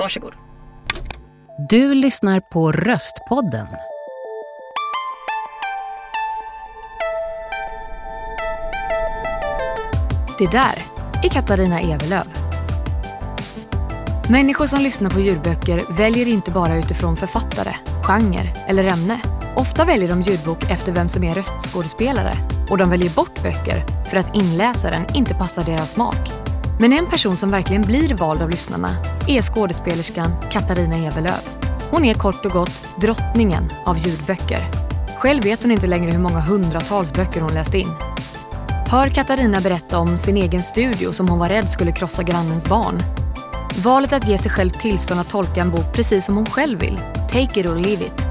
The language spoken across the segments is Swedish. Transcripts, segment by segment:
Varsågod. Du lyssnar på Röstpodden. Det där är Katarina Evelöv. Människor som lyssnar på ljudböcker väljer inte bara utifrån författare, genre eller ämne. Ofta väljer de ljudbok efter vem som är röstskådespelare och de väljer bort böcker för att inläsaren inte passar deras smak. Men en person som verkligen blir vald av lyssnarna är skådespelerskan Katarina Evelöv. Hon är kort och gott drottningen av ljudböcker. Själv vet hon inte längre hur många hundratals böcker hon läst in. Hör Katarina berätta om sin egen studio som hon var rädd skulle krossa grannens barn. Valet att ge sig själv tillstånd att tolka en bok precis som hon själv vill. Take it or leave it.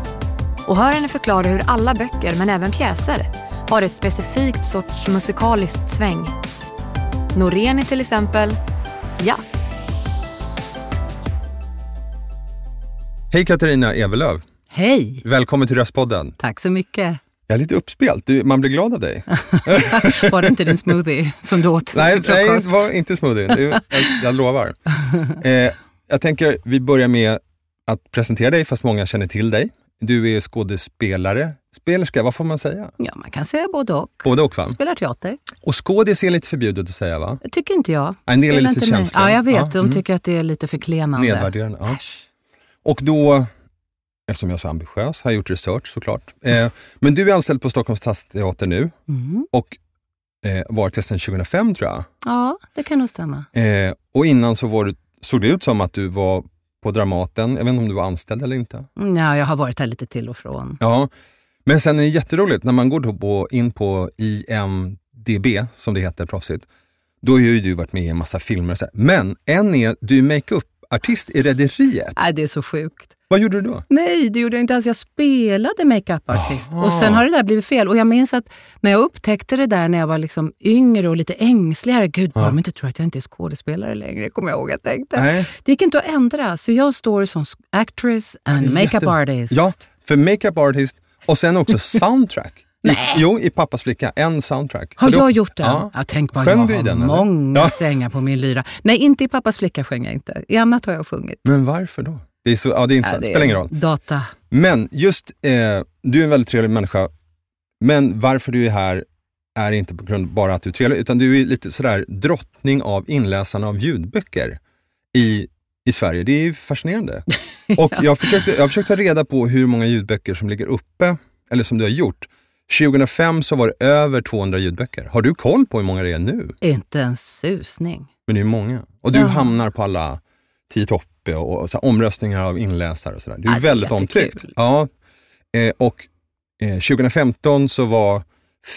Och hör henne förklara hur alla böcker, men även pjäser, har ett specifikt sorts musikaliskt sväng. Norén är till exempel jazz. Hej Katarina Evelöv. Hej! Välkommen till Röstpodden. Tack så mycket. Jag är lite uppspelt. Du, man blir glad av dig. Var det inte din smoothie som du åt nej, nej, det var inte smoothie. Det, jag, jag lovar. Eh, jag tänker vi börjar med att presentera dig, fast många känner till dig. Du är skådespelare, spelerska, vad får man säga? Ja, man kan säga både och. Både och va? Spelar teater. Och skådis är lite förbjudet att säga va? Det tycker inte jag. En del är lite känsliga. Ja, jag vet. Ja, De mm. tycker att det är lite förklenande. Nedvärderande. Ja. Och då, eftersom jag är så ambitiös, har jag gjort research såklart. Eh, men du är anställd på Stockholms stadsteater nu Mm. och eh, varit det sedan 2005 tror jag. Ja, det kan nog stämma. Eh, och innan så var du, såg det ut som att du var på Dramaten. Jag vet inte om du var anställd eller inte. Ja, jag har varit här lite till och från. Ja, men sen är det jätteroligt när man går då på, in på IMDB, som det heter proffsigt. Då har ju du varit med i en massa filmer. Så här. Men en är, du är makeup-artist i Rederiet. Nej, det är så sjukt. Vad gjorde du då? Nej, det gjorde jag inte alls. Jag spelade makeup-artist. Och sen har det där blivit fel. Och jag minns att när jag upptäckte det där när jag var liksom yngre och lite ängsligare. Gud, bara Ja. de inte tror att jag inte är skådespelare längre, kommer jag ihåg jag tänkte. Nej. Det gick inte att ändra. Så jag står som actress and makeup artist. Ja, för makeup artist och sen också soundtrack. I, jo, i Pappas flicka, en soundtrack. Har jag då- gjort den? Ja. Jag tänk bara, Sjöng jag har den, många Ja. strängar på min lyra. Nej, inte i Pappas flicka sjöng jag inte. I annat har jag sjungit. Men varför då? Det är, så, ja, det är Ja, intressant, är spelar ingen roll. Data. Men just, eh, du är en väldigt trevlig människa, men varför du är här är inte på grund bara att du är trevlig, utan du är lite sådär drottning av inläsarna av ljudböcker i, i Sverige. Det är ju fascinerande. Och jag försökte, jag försökte ta reda på hur många ljudböcker som ligger uppe, eller som du har gjort. 2005 så var det över 200 ljudböcker. Har du koll på hur många det är nu? Inte en susning. Men det är många. Och du Ja. hamnar på alla tio toppe och, och omröstningar av inläsare och sådär. Du är Ja, väldigt omtyckt. Ja. Eh, och eh, 2015 så var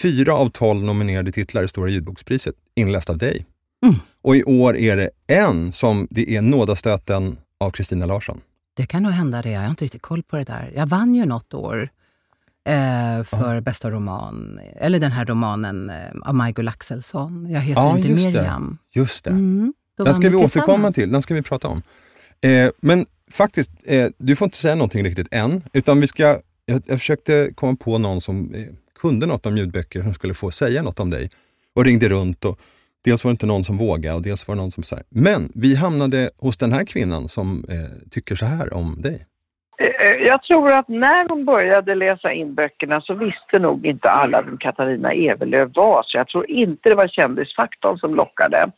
fyra av tolv nominerade titlar i Stora ljudbokspriset inläst av dig. Mm. Och i år är det en som det är Nådastöten av Kristina Larsson. Det kan nog hända det. Jag har inte riktigt koll på det där. Jag vann ju något år eh, för bästa roman. Eller den här romanen eh, av Maj-Gull Axelsson. Jag heter Ja, inte just det. Miriam. Just det. Mm, Den ska vi återkomma till, den ska vi prata om. Eh, men faktiskt, eh, du får inte säga någonting riktigt än, utan vi ska, jag, jag försökte komma på någon som eh, kunde något om ljudböcker, som skulle få säga något om dig. Och ringde runt och dels var det inte någon som vågade och dels var det någon som sa Men vi hamnade hos den här kvinnan som eh, tycker så här om dig. Eh, eh, jag tror att när hon började läsa in böckerna så visste nog inte alla vem Katarina Evelöv var. Så jag tror inte det var kändisfaktorn som lockade.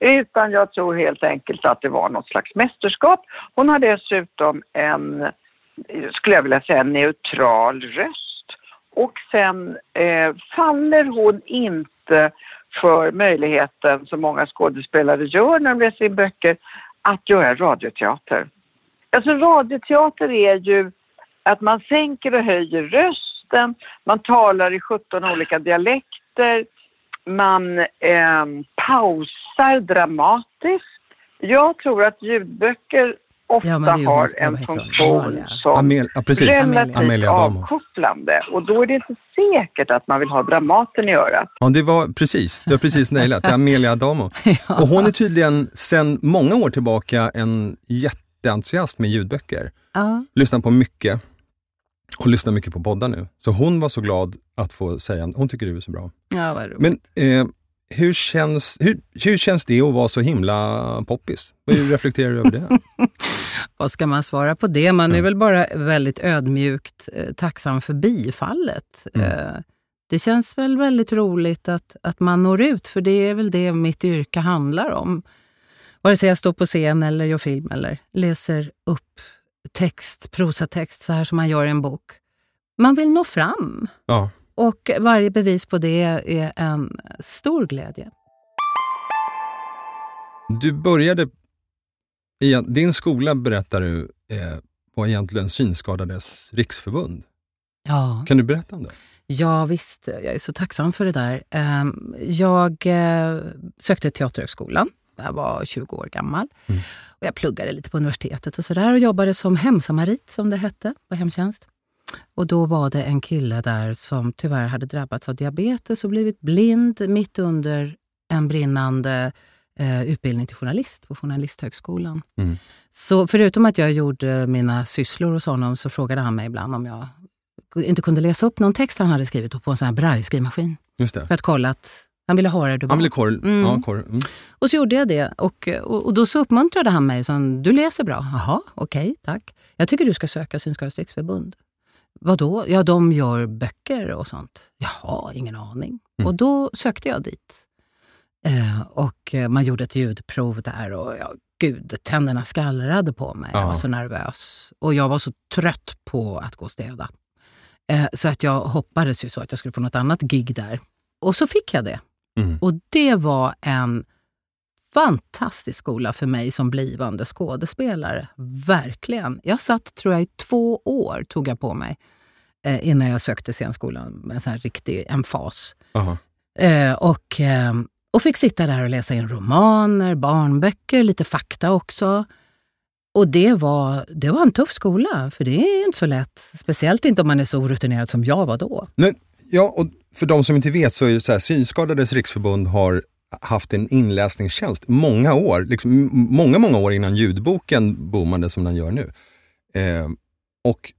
Utan jag tror helt enkelt att det var något slags mästerskap. Hon har dessutom en, eh, skulle jag vilja säga, neutral röst. Och sen eh, faller hon inte för möjligheten som många skådespelare gör när de läser in böcker att göra radioteater. Alltså radioteater är ju att man sänker och höjer rösten, man talar i 17 olika dialekter, man eh, pausar dramatiskt. Jag tror att ljudböcker ofta Ja, har en funktion som Amel, ja, precis. relativt Amelia avkopplande och då är det inte säkert att man vill ha Dramaten i örat. Ja, det var precis, du har precis nailat det. är Amelia Adamo. Ja. Och hon är tydligen sedan många år tillbaka en jätteentusiast med ljudböcker. Ja. lyssnar på mycket och lyssnar mycket på poddar nu. Så hon var så glad att få säga, hon tycker du är så bra. ja, vad roligt. Men eh, hur, känns, hur, hur känns det att vara så himla poppis? Hur reflekterar du över det? Vad ska man svara på det? Man är Ja. väl bara väldigt ödmjukt eh, tacksam för bifallet. Mm. Eh, det känns väl väldigt roligt att, att man når ut, för det är väl det mitt yrke handlar om. Vare sig jag står på scen eller gör film eller läser upp text, prosatext, så här som man gör i en bok. Man vill nå fram. Ja. Och varje bevis på det är en stor glädje. Du började, i, din skola berättar du eh, var egentligen Synskadades riksförbund. Ja. Kan du berätta om det? Ja, visst. Jag är så tacksam för det där. Ehm, Jag eh, sökte till Teaterhögskolan. Jag var 20 år gammal. Mm. Och jag pluggade lite på universitetet och sådär och jobbade som hemsamarit, som det hette, på hemtjänst. Och då var det en kille där som tyvärr hade drabbats av diabetes och blivit blind mitt under en brinnande eh, utbildning till journalist på Journalisthögskolan. Mm. Så förutom att jag gjorde mina sysslor hos honom så frågade han mig ibland om jag inte kunde läsa upp någon text han hade skrivit på en sån här brailleskrivmaskin. För att kolla att han ville ha det Han ville korv. Mm. Ja, korv. Mm. Och så gjorde jag det. Och, och, och då så uppmuntrade han mig. Så du läser bra. Jaha, okej, tack. Jag tycker du ska söka Synskadades riksförbund. Vadå? Ja, de gör böcker och sånt. Jaha, ingen aning. Mm. Och då sökte jag dit. Eh, och man gjorde ett ljudprov där och ja, gud, tänderna skallrade på mig. Jag Ja. var så nervös. Och jag var så trött på att gå och städa. Eh, så att jag hoppades ju så att jag skulle få något annat gig där. Och så fick jag det. Mm. Och det var en fantastisk skola för mig som blivande skådespelare. Verkligen. Jag satt, tror jag, i två år tog jag på mig eh, innan jag sökte scenskolan med en sån här riktig emfas. Eh, och, eh, och fick sitta där och läsa in romaner, barnböcker, lite fakta också. Och det var, det var en tuff skola, för det är inte så lätt. Speciellt inte om man är så orutinerad som jag var då. Men, ja, och för de som inte vet så är det så här, Synskadades riksförbund har haft en inläsningstjänst många år, liksom, många, många år innan ljudboken boomade som den gör nu. Eh, och,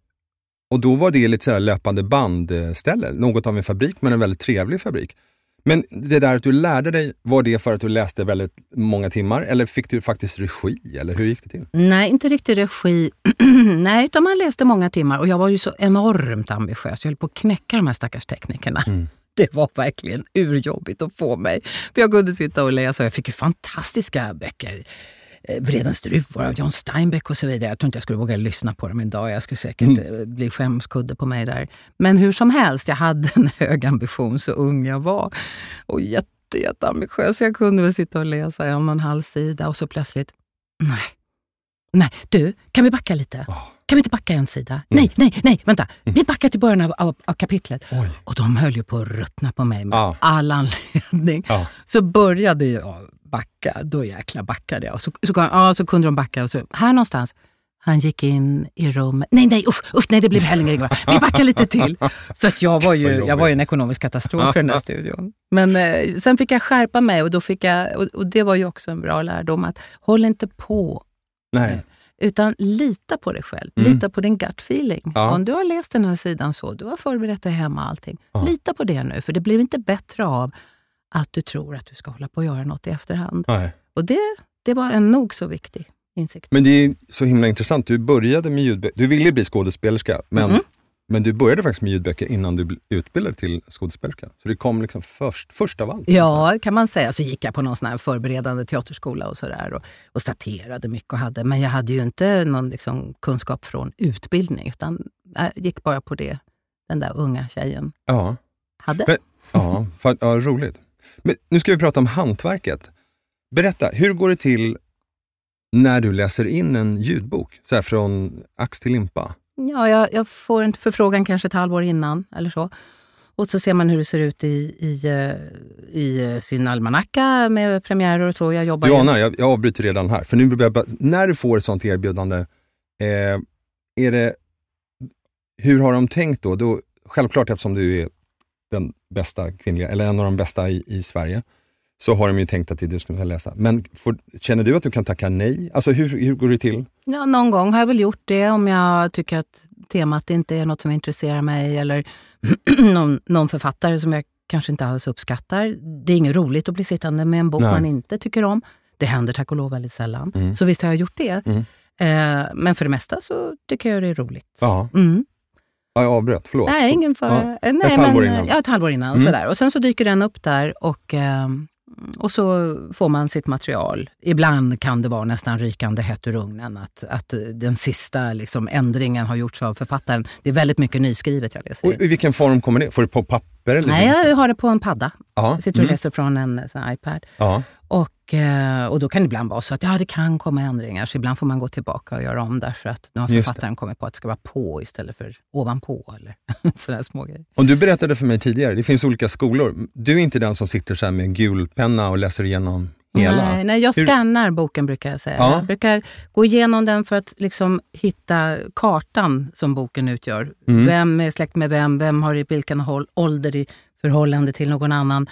och då var det lite så här löpande bandställe, något av en fabrik, men en väldigt trevlig fabrik. Men det där att du lärde dig, var det för att du läste väldigt många timmar eller fick du faktiskt regi? Eller hur gick det till? Nej, inte riktigt regi. Nej, utan man läste många timmar och jag var ju så enormt ambitiös. Jag höll på att knäcka de här stackars teknikerna. Mm. Det var verkligen urjobbigt att få mig. För jag kunde sitta och läsa. Jag fick ju fantastiska böcker. Eh, Vredens druvor av John Steinbeck och så vidare. Jag tror inte jag skulle våga lyssna på dem idag. Jag skulle säkert eh, bli skämskudde på mig där. Men hur som helst, jag hade en hög ambition så ung jag var. Och jätte, jätteambitiös. Jag kunde väl sitta och läsa en och en halv sida och så plötsligt, nej. Nej, du, kan vi backa lite? Oh. Kan vi inte backa en sida? Nej, nej, nej, vänta. Vi backar till början av, av, av kapitlet. Oj. Och de höll ju på att ruttna på mig med Ja. all anledning. Ja. Så började jag backa, då jäkla backade jag. Och så, så, ja, så kunde de backa och så, här någonstans. Han gick in i rummet. Nej, nej, usch, usch nej, det blev heller inget. Vi backar lite till. Så att jag var ju, jag var ju en ekonomisk katastrof för den här studion. Men eh, sen fick jag skärpa mig och, då fick jag, och, och det var ju också en bra lärdom att håll inte på Nej. utan lita på dig själv. Mm. Lita på din gut feeling. Ja. Om du har läst den här sidan så, du har förberett dig hemma allting. Ja. Lita på det nu, för det blir inte bättre av att du tror att du ska hålla på och göra något i efterhand. Nej. Och det, det var en nog så viktig insikt. Men det är så himla intressant. Du började med ljudböcker. Du ville bli skådespelerska, men, Mhm. men du började faktiskt med ljudböcker innan du blev utbildad till skådespelerska. Så det kom liksom först, först av allt. Ja, kan man säga. Så gick jag på någon sån här förberedande teaterskola och sådär och, och staterade mycket och hade. Men jag hade ju inte någon liksom, kunskap från utbildning, utan jag gick bara på det den där unga tjejen Ja, hade. Men- ja, fan, ja roligt. Men nu ska vi prata om hantverket. Berätta, hur går det till när du läser in en ljudbok? Så här från ax till limpa. Ja, jag, jag får en förfrågan kanske ett halvår innan eller så. Och så ser man hur det ser ut i, i, eh, i eh, sin almanacka med premiärer och så. Jag jobbar anar, jag, jag avbryter redan här. För nu jag när du får ett sånt erbjudande, eh, är det, hur har de tänkt då? då? Självklart eftersom du är den bästa kvinnliga, eller en av de bästa i, i Sverige, så har de ju tänkt att det är du som ska läsa. Men får, känner du att du kan tacka nej? Alltså hur, hur går det till? Ja, någon gång har jag väl gjort det om jag tycker att temat inte är något som intresserar mig eller någon, någon författare som jag kanske inte alls uppskattar. Det är inget roligt att bli sittande med en bok Nej. man inte tycker om. Det händer tack och lov väldigt sällan. Mm. Så visst har jag gjort det. Mm. Eh, men för det mesta så tycker jag det är roligt. Ja. Mm. Ja, jag avbröt. Förlåt. Nej, ingen fara. Ja, Eh, Nej, ett halvår men, innan. Ja, ett halvår innan. Mm. Sådär. Och sen så dyker den upp där och, ehm, och så får man sitt material. Ibland kan det vara nästan rykande hett ur ugnen att, att den sista liksom, ändringen har gjorts av författaren. Det är väldigt mycket nyskrivet jag läser. Och I vilken form kommer det? Får du på papper? Eller? Nej, jag har det på en padda. ja. Jag sitter och mm. läser från en sån här iPad. ja. Och, eh, och då kan det ibland vara så att ja, det kan komma ändringar, så ibland får man gå tillbaka och göra om därför att nu har författaren kommit på att det ska vara på istället för ovanpå eller sådana små grejer. Och du berättade för mig tidigare, det finns olika skolor. Du är inte den som sitter så med en gul penna och läser igenom hela? Nej, nej, jag skannar boken brukar jag säga. Ja. Jag brukar gå igenom den för att liksom hitta kartan som boken utgör. Mm. Vem är släkt med vem? Vem har i vilken ålder i förhållande till någon annan?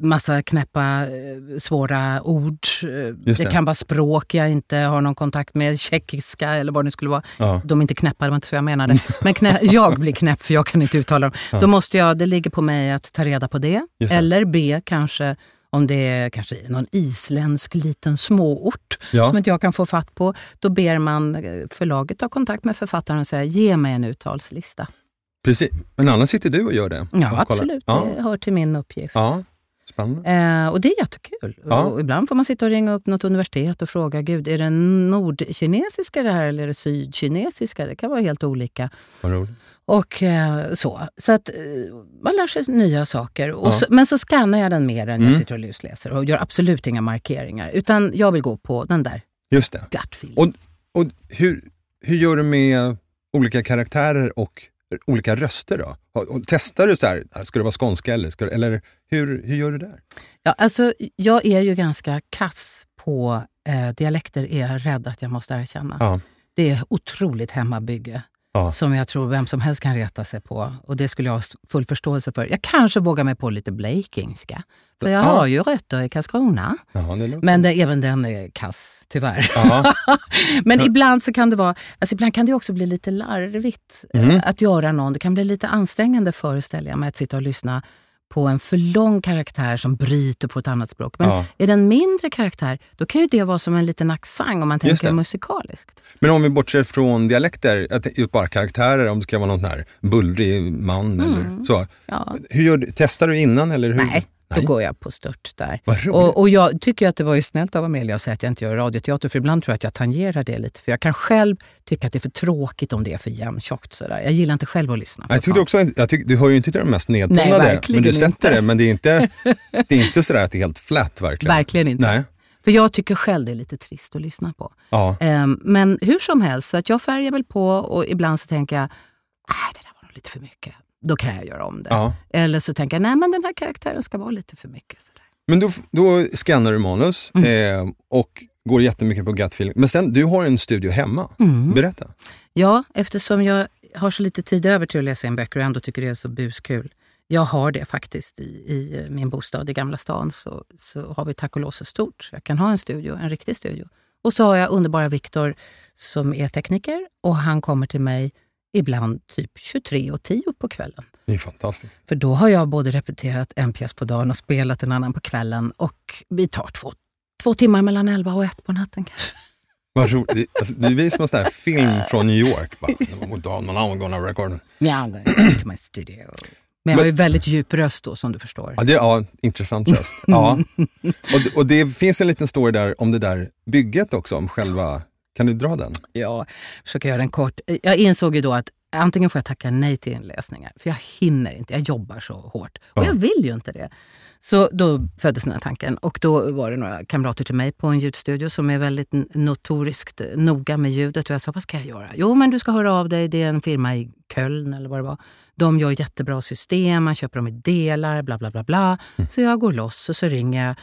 Massa knäppa, eh, svåra ord. Just Det det. kan vara språk jag inte har någon kontakt med. Tjeckiska eller vad det nu skulle vara. Ja. De är inte knäppa, det var inte så jag menade. Men knä, jag blir knäpp för jag kan inte uttala dem. Då måste jag, det ligger på mig att ta reda på det. Just. Eller B, kanske om det är kanske någon isländsk liten småort Ja. som inte jag kan få fatt på. Då ber man eh, förlaget ta kontakt med författaren och säga ge mig en uttalslista. Precis. Men annars sitter du och gör det? Ja, Och absolut. Ja. Det hör till min uppgift. ja. Spännande. Eh, och det är jättekul. Ja. Och ibland får man sitta och ringa upp något universitet och fråga, gud, är det nordkinesiska det här eller är det sydkinesiska? Det kan vara helt olika. Vad roligt. Och eh, så. Så att eh, man lär sig nya saker. Ja. så, men så skannar jag den mer än Mm. jag sitter och lusläser och gör absolut inga markeringar. Utan jag vill gå på den där Just det. gut feeling. Och, och hur, hur gör du med olika karaktärer och olika röster då? Testar du så här, ska det vara skånska eller, ska, eller hur, hur gör du där? Ja, alltså, jag är ju ganska kass på eh, dialekter, är jag rädd att jag måste erkänna. Ja. Det är otroligt hemmabygge Ja. som jag tror vem som helst kan reta sig på. Och det skulle jag ha full förståelse för. Jag kanske vågar mig på lite blekingska. För jag Ja. har ju rötter i Karlskrona. Ja, det låter... Men det, även den är kass, tyvärr. Men ibland så kan det vara, alltså ibland kan det också bli lite larvigt Mm. eh, att göra någon. Det kan bli lite ansträngande föreställer jag mig att sitta och lyssna på en för lång karaktär som bryter på ett annat språk. Men Ja. är det en mindre karaktär, då kan ju det vara som en liten accent om man tänker musikaliskt. Men om vi bortser från dialekter, att bara karaktärer, om det ska vara någon här bullrig man eller så. Ja. Hur gör testar du innan eller hur? Mm. Nej, då går jag på stört där. Och, och jag tycker att det var ju snällt av Amelia att säga att jag inte gör radioteater, för ibland tror jag att jag tangerar det lite. För jag kan själv tycka att det är för tråkigt om det är för jämntjockt. sådär. Jag gillar inte själv att lyssna på Jag tyckte sånt. också, jag tyck, du hör ju inte till de mest Nej, nedtonade, verkligen men du sätter inte. det. Men det är inte, det är inte sådär att det är helt flat verkligen. Verkligen inte. Nej. För jag tycker själv det är lite trist att lyssna på. Ja. Ehm, men hur som helst, så att jag färgar väl på och ibland så tänker jag, nej det där var nog lite för mycket. Då kan jag göra om det. ja. Eller så tänker jag, nej men den här karaktären ska vara lite för mycket. Sådär. Men då, då skannar du manus Mm. eh, och går jättemycket på gut feeling. Men sen, du har en studio hemma. Mm. Berätta. Ja, eftersom jag har så lite tid över till att läsa in böcker och ändå tycker det är så buskul. Jag har det faktiskt i, i eh, min bostad i Gamla stan. Så, så har vi tack och lov så stort. Jag kan ha en studio, en riktig studio. Och så har jag underbara Viktor som är tekniker och han kommer till mig ibland typ 23.10 på kvällen. Det är fantastiskt. För då har jag både repeterat en pjäs på dagen och spelat en annan på kvällen och vi tar två, två timmar mellan 11 och 1 på natten kanske. Det- Alltså, det är som en sån här film från New York. Bara, I'm gonna record. Yeah, I'm going to my studio. Men jag har ju väldigt djup röst då som du förstår. Ja, det, ja, intressant röst. Ja. Och, det- och det finns en liten story där om det där bygget också, om själva... Kan du dra den? Ja, försöka göra den kort. Jag insåg ju då att antingen får jag tacka nej till inläsningar, för jag hinner inte, jag jobbar så hårt. Och Ja. jag vill ju inte det. Så då föddes den här tanken och då var det några kamrater till mig på en ljudstudio som är väldigt notoriskt noga med ljudet och jag sa, vad ska jag göra? Jo, men du ska höra av dig, det är en firma i Köln eller vad det var. De gör jättebra system, man köper dem i delar, bla bla bla bla. Så jag går loss och så ringer jag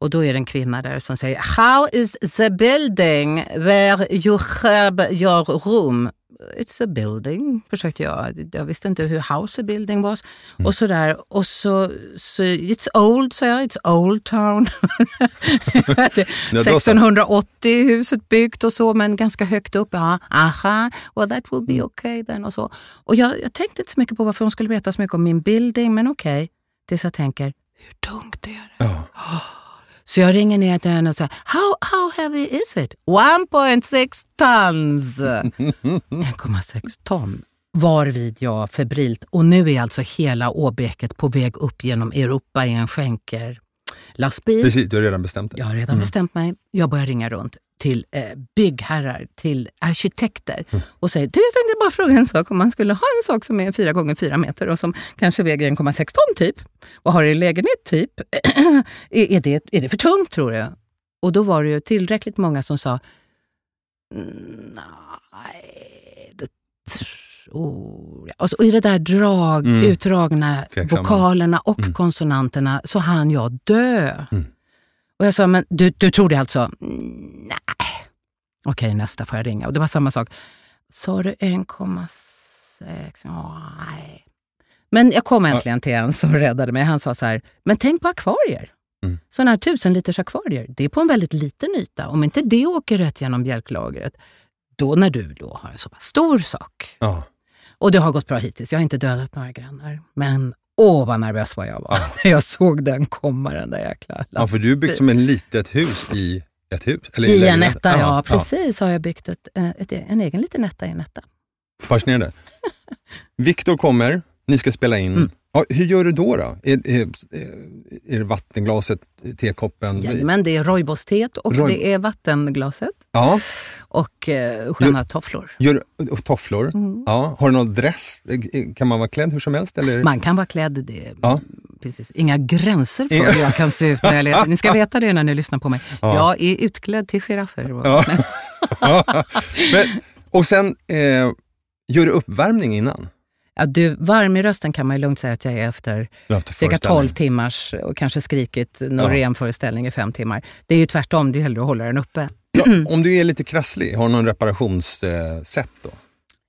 och då är det en kvinna där som säger How is the building where you have your room? It's a building, försökte jag. Jag visste inte hur house a building was. Och så där. Och så, så it's old, sa jag. It's old town. Det- Ja, då så. 1680 är huset byggt och så, men ganska högt upp. Ja, aha, well that will be okay then och så. Och jag, jag tänkte inte så mycket på varför hon skulle veta så mycket om min building, men okej. Tills jag tänker, hur tungt är det? Ja. Så jag ringer ner till henne och säger, how, how heavy is it? 1.6 tons. 1,6 ton. Varvid jag febrilt, och nu är alltså hela åbäket på väg upp genom Europa i en skänker lastbil. Precis, du har redan bestämt dig. Jag har redan bestämt mig. Jag börjar ringa runt till eh, byggherrar, till arkitekter och säger, du jag tänkte bara fråga en sak, om man skulle ha en sak som är 4 gånger 4 meter och som kanske väger 1,6 ton typ och har en lägenhet typ, är, det, är det för tungt tror du? Och då var det ju tillräckligt många som sa, "Mm, nej, det tror jag. Och, så, och i det där drag, Mm. utdragna Tveksamma. vokalerna och Mm. konsonanterna så hann jag dö. Mm. Och jag sa, men du, du tror det alltså? Mm, nej. Okej, nästa får jag ringa. Och det var samma sak. Sa du 1,6? Ja, Nej. Men jag kom äntligen till en som räddade mig. Han sa så här, men tänk på akvarier. Mm. Sådana här tusen liters akvarier, det är på en väldigt liten yta. Om inte det åker rätt genom bjälklagret, då när du då har en så pass stor sak. Ja. Och det har gått bra hittills. Jag har inte dödat några grannar. Men åh vad nervös vad jag var när jag såg den komma, den där jäkla ja, för du är byggt som en litet hus i ett hus. Eller I en etta, ja, precis har jag byggt ett, eh, ett, en egen liten etta i en etta. Fascinerande. Viktor kommer, ni ska spela in. Mm. Ja, hur gör du då? då? Är, är, är det vattenglaset, tekoppen? Jajamän, det är rooibos-teet och Roy- det är vattenglaset Ja, och eh, sköna tofflor. gör, och tofflor. Mm. Ja. Har du någon dress? Kan man vara klädd hur som helst? Eller? Man kan vara klädd, det Ja. precis, inga gränser för hur jag kan se ut när jag läser. Ni ska veta det när ni lyssnar på mig. Ja. Jag är utklädd till giraffer. Ja. Men, och sen, eh, gör du uppvärmning innan? Ja, du, varm i rösten kan man ju lugnt säga att jag är efter cirka föreställning. 12 timmars och kanske skrikit Norén-föreställning i fem timmar. Det är ju tvärtom, det är hellre att hålla den uppe. Ja, om du är lite krasslig, har du någon reparationssätt då?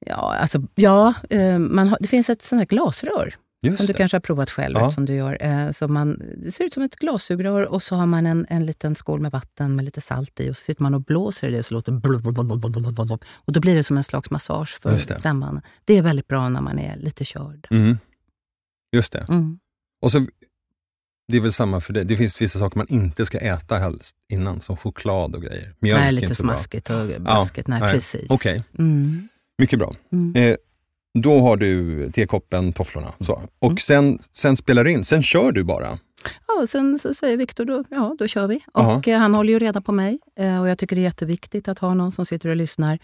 Ja, alltså, ja eh, man har, det finns ett sånt här glasrör Just som du det. kanske har provat själv. Ja. Som du gör. Eh, så man, det ser ut som ett glassugrör och så har man en, en liten skål med vatten med lite salt i och så sitter man och blåser i det så låter det. Och då blir det som en slags massage för Just det. stämman. Det är väldigt bra när man är lite körd. Mm. Just det. Mm. Och så, det är väl samma för det. Det finns vissa saker man inte ska äta helst innan, som choklad och grejer. Mjölk Nej, är lite inte så bra. smaskigt och blaskigt. nej, nej. precis. Okej. Mm. Mycket bra. Mm. Eh, då har du tekoppen, tofflorna. Så. Och Mm. sen, sen spelar du in, sen kör du bara. Ja, och sen så säger Viktor, då, ja då kör vi. Och eh, han håller ju reda på mig eh, och jag tycker det är jätteviktigt att ha någon som sitter och lyssnar.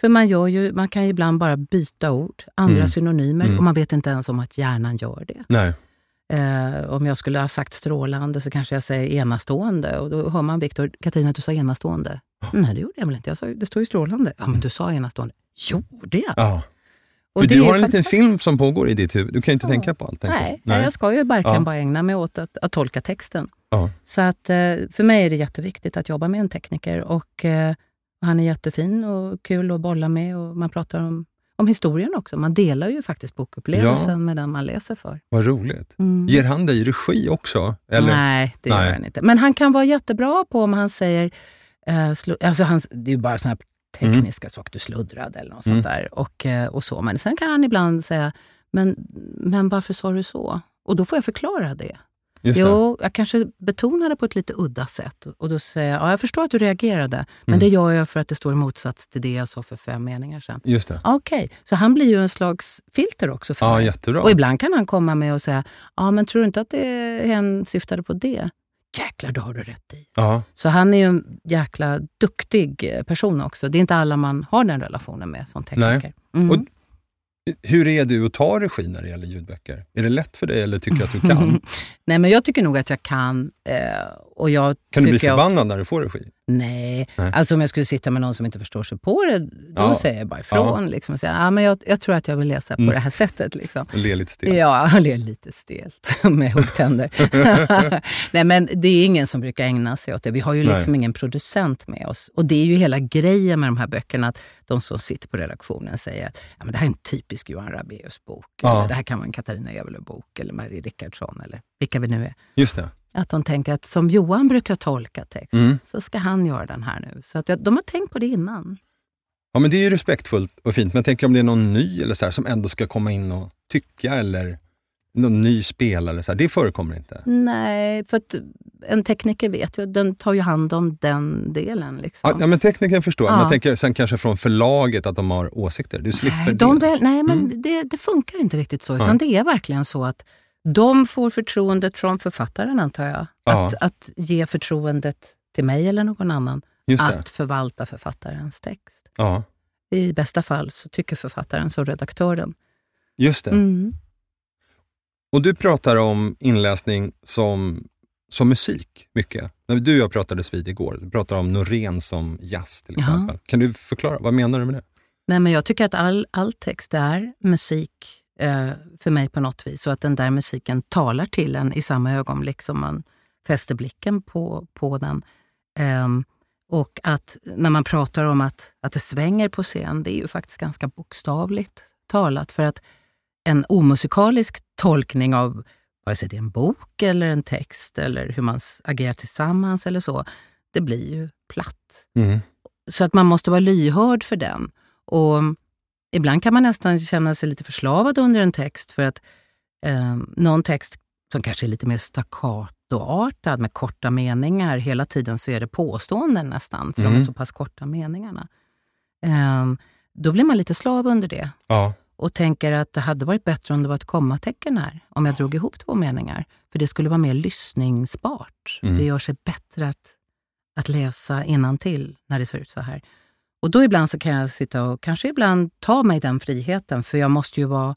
För man, gör ju, man kan ju ibland bara byta ord, andra Mm. synonymer, Mm. och man vet inte ens om att hjärnan gör det. Nej. Eh, om jag skulle ha sagt strålande så kanske jag säger enastående och då hör man Viktor, Katarina du sa enastående. Nej det gjorde jag väl inte, jag sa, det står ju strålande. Ja men du sa enastående. Gjorde jag? Ja. Och För du har en liten film som pågår i ditt huvud. Du kan ju inte Ja. tänka på allt. jag. Nej, jag ska ju verkligen Ja. bara ägna mig åt att, att tolka texten. Ja. Så att eh, för mig är det jätteviktigt att jobba med en tekniker och eh, han är jättefin och kul att bolla med och man pratar om, om historien också. Man delar ju faktiskt bokupplevelsen Ja. med den man läser för. Vad roligt. Mm. Ger han dig regi också? Eller? Nej, det Nej. gör han inte. Men han kan vara jättebra på om han säger, slå, alltså han, det är ju bara såna här tekniska saker, du sluddrade eller något Mm. sånt där. Och, eh, och så. Men sen kan han ibland säga, men, men varför sa du så? Och då får jag förklara det. Just det. Jo, jag kanske betonar det på ett lite udda sätt. Och då säger jag, ja, jag förstår att du reagerade, men Mm. det gör jag för att det står i motsats till det jag sa för fem meningar sedan. Just det. Okej, så han blir ju en slags filter också för Ja, mig. jättebra. Och ibland kan han komma med och säga, ja men tror du inte att det, hen syftade på det? Jäklar, det har du rätt i. Ja. Så han är ju en jäkla duktig eh, person också. Det är inte alla man har den relationen med som tekniker. Mm. Och- Hur är du att ta regi när det gäller ljudböcker? Är det lätt för dig eller tycker du att du kan? Nej, men jag tycker nog att jag kan. Eh, och jag Kan du bli tycker jag- förbannad när du får regi? Nej. Nej. alltså om jag skulle sitta med någon som inte förstår sig på det, då Ja. säger jag bara ifrån. Liksom, och säger, ja, men jag, jag tror att jag vill läsa på Mm. det här sättet. Liksom. Le lite stelt? Ja, han ler lite stelt med huggtänder. Nej, men det är ingen som brukar ägna sig åt det. Vi har ju Nej. liksom ingen producent med oss. Och det är ju hela grejen med de här böckerna, att de som sitter på redaktionen säger att ja, men det här är en typisk Johan Rabaeus bok. Ja. Eller det här kan vara en Katarina Evelöw-bok eller Marie Rickardsson eller vilka vi nu är. Just det. Att de tänker att som Johan brukar tolka text, Mm. så ska han göra den här nu. Så att jag, de har tänkt på det innan. Ja, men det är ju respektfullt och fint, men jag tänker om det är någon ny eller så här, som ändå ska komma in och tycka eller någon ny spelare, så här, det förekommer inte? Nej, för att en tekniker vet ju, den tar ju hand om den delen. Liksom. Ja, men tekniken förstår jag, Ja. men jag tänker sen kanske från förlaget att de har åsikter. Du slipper nej, det. de väl, nej, men Mm. det, det funkar inte riktigt så. Utan Nej. det är verkligen så att de får förtroendet från författaren, antar jag. Ja. Att, att ge förtroendet till mig eller någon annan att förvalta författarens text. Ja, I bästa fall så tycker författaren som redaktören. just det. Mm. Och du pratar om inläsning som, som musik mycket. När du och jag pratades vid igår, du pratade om Norén som jazz till Ja. exempel. Kan du förklara, vad menar du med det? Nej, men jag tycker att all, all text är musik för mig på något vis. Och att den där musiken talar till en i samma ögonblick som man fäster blicken på, på den. Ehm, och att när man pratar om att, att det svänger på scen, det är ju faktiskt ganska bokstavligt talat. För att en omusikalisk tolkning av vare sig det är en bok eller en text eller hur man agerar tillsammans eller så, det blir ju platt. Mm. Så att man måste vara lyhörd för den. Och ibland kan man nästan känna sig lite förslavad under en text för att eh, någon text som kanske är lite mer staccatoartad med korta meningar, hela tiden så är det påståenden nästan, för de är Mm. så pass korta meningarna. Eh, då blir man lite slav under det Ja, och tänker att det hade varit bättre om det var ett kommatecken här, om jag drog ihop två meningar. För det skulle vara mer lyssningsbart. Mm. Det gör sig bättre att, att läsa till när det ser ut så här. Och då ibland så kan jag sitta och kanske ibland ta mig den friheten, för jag måste ju vara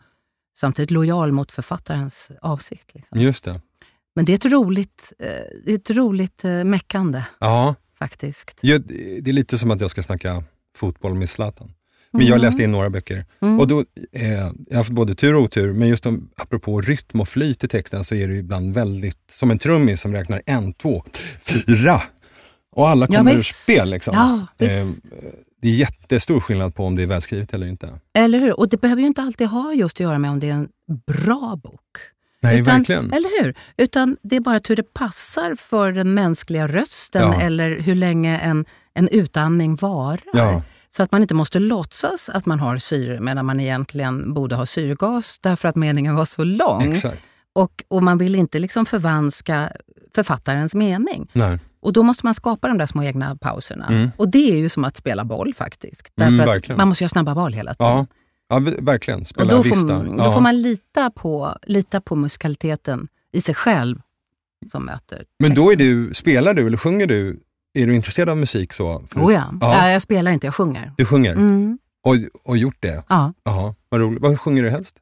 samtidigt lojal mot författarens avsikt. Liksom. just det. Men det är ett roligt, eh, ett roligt eh, meckande Ja, faktiskt. Ja, det är lite som att jag ska snacka fotboll med Zlatan. Men jag läste in några böcker. Mm. Och då, eh, jag har haft både tur och otur, men just om, apropå rytm och flyt i texten så är det ibland väldigt som en trummis som räknar en, två, fyra. Och alla Ja, kommer ur visst. spel. Liksom. Ja. Eh, det är jättestor skillnad på om det är välskrivet eller inte. Eller hur? Och det behöver ju inte alltid ha just att göra med om det är en bra bok. Nej, Utan, verkligen. Eller hur? Utan det är bara hur det passar för den mänskliga rösten Ja. eller hur länge en, en utandning varar. Ja. Så att man inte måste låtsas att man har syre medan man egentligen borde ha syrgas därför att meningen var så lång. Exakt. Och, och man vill inte liksom förvanska författarens mening. Nej. Och då måste man skapa de där små egna pauserna. Mm. Och det är ju som att spela boll faktiskt. Därför Mm, man måste göra snabba val hela tiden. Ja, ja verkligen. Och Spela då får, man- då ja. får man lita på, lita på musikaliteten i sig själv som möter Men då är du, spelar du eller sjunger du? Är du intresserad av musik så? Oh ja. Ja. Ja, jag spelar inte, jag sjunger. Du sjunger Mm. och, och gjort det? Ja, Jaha, vad roligt. Vad sjunger du helst?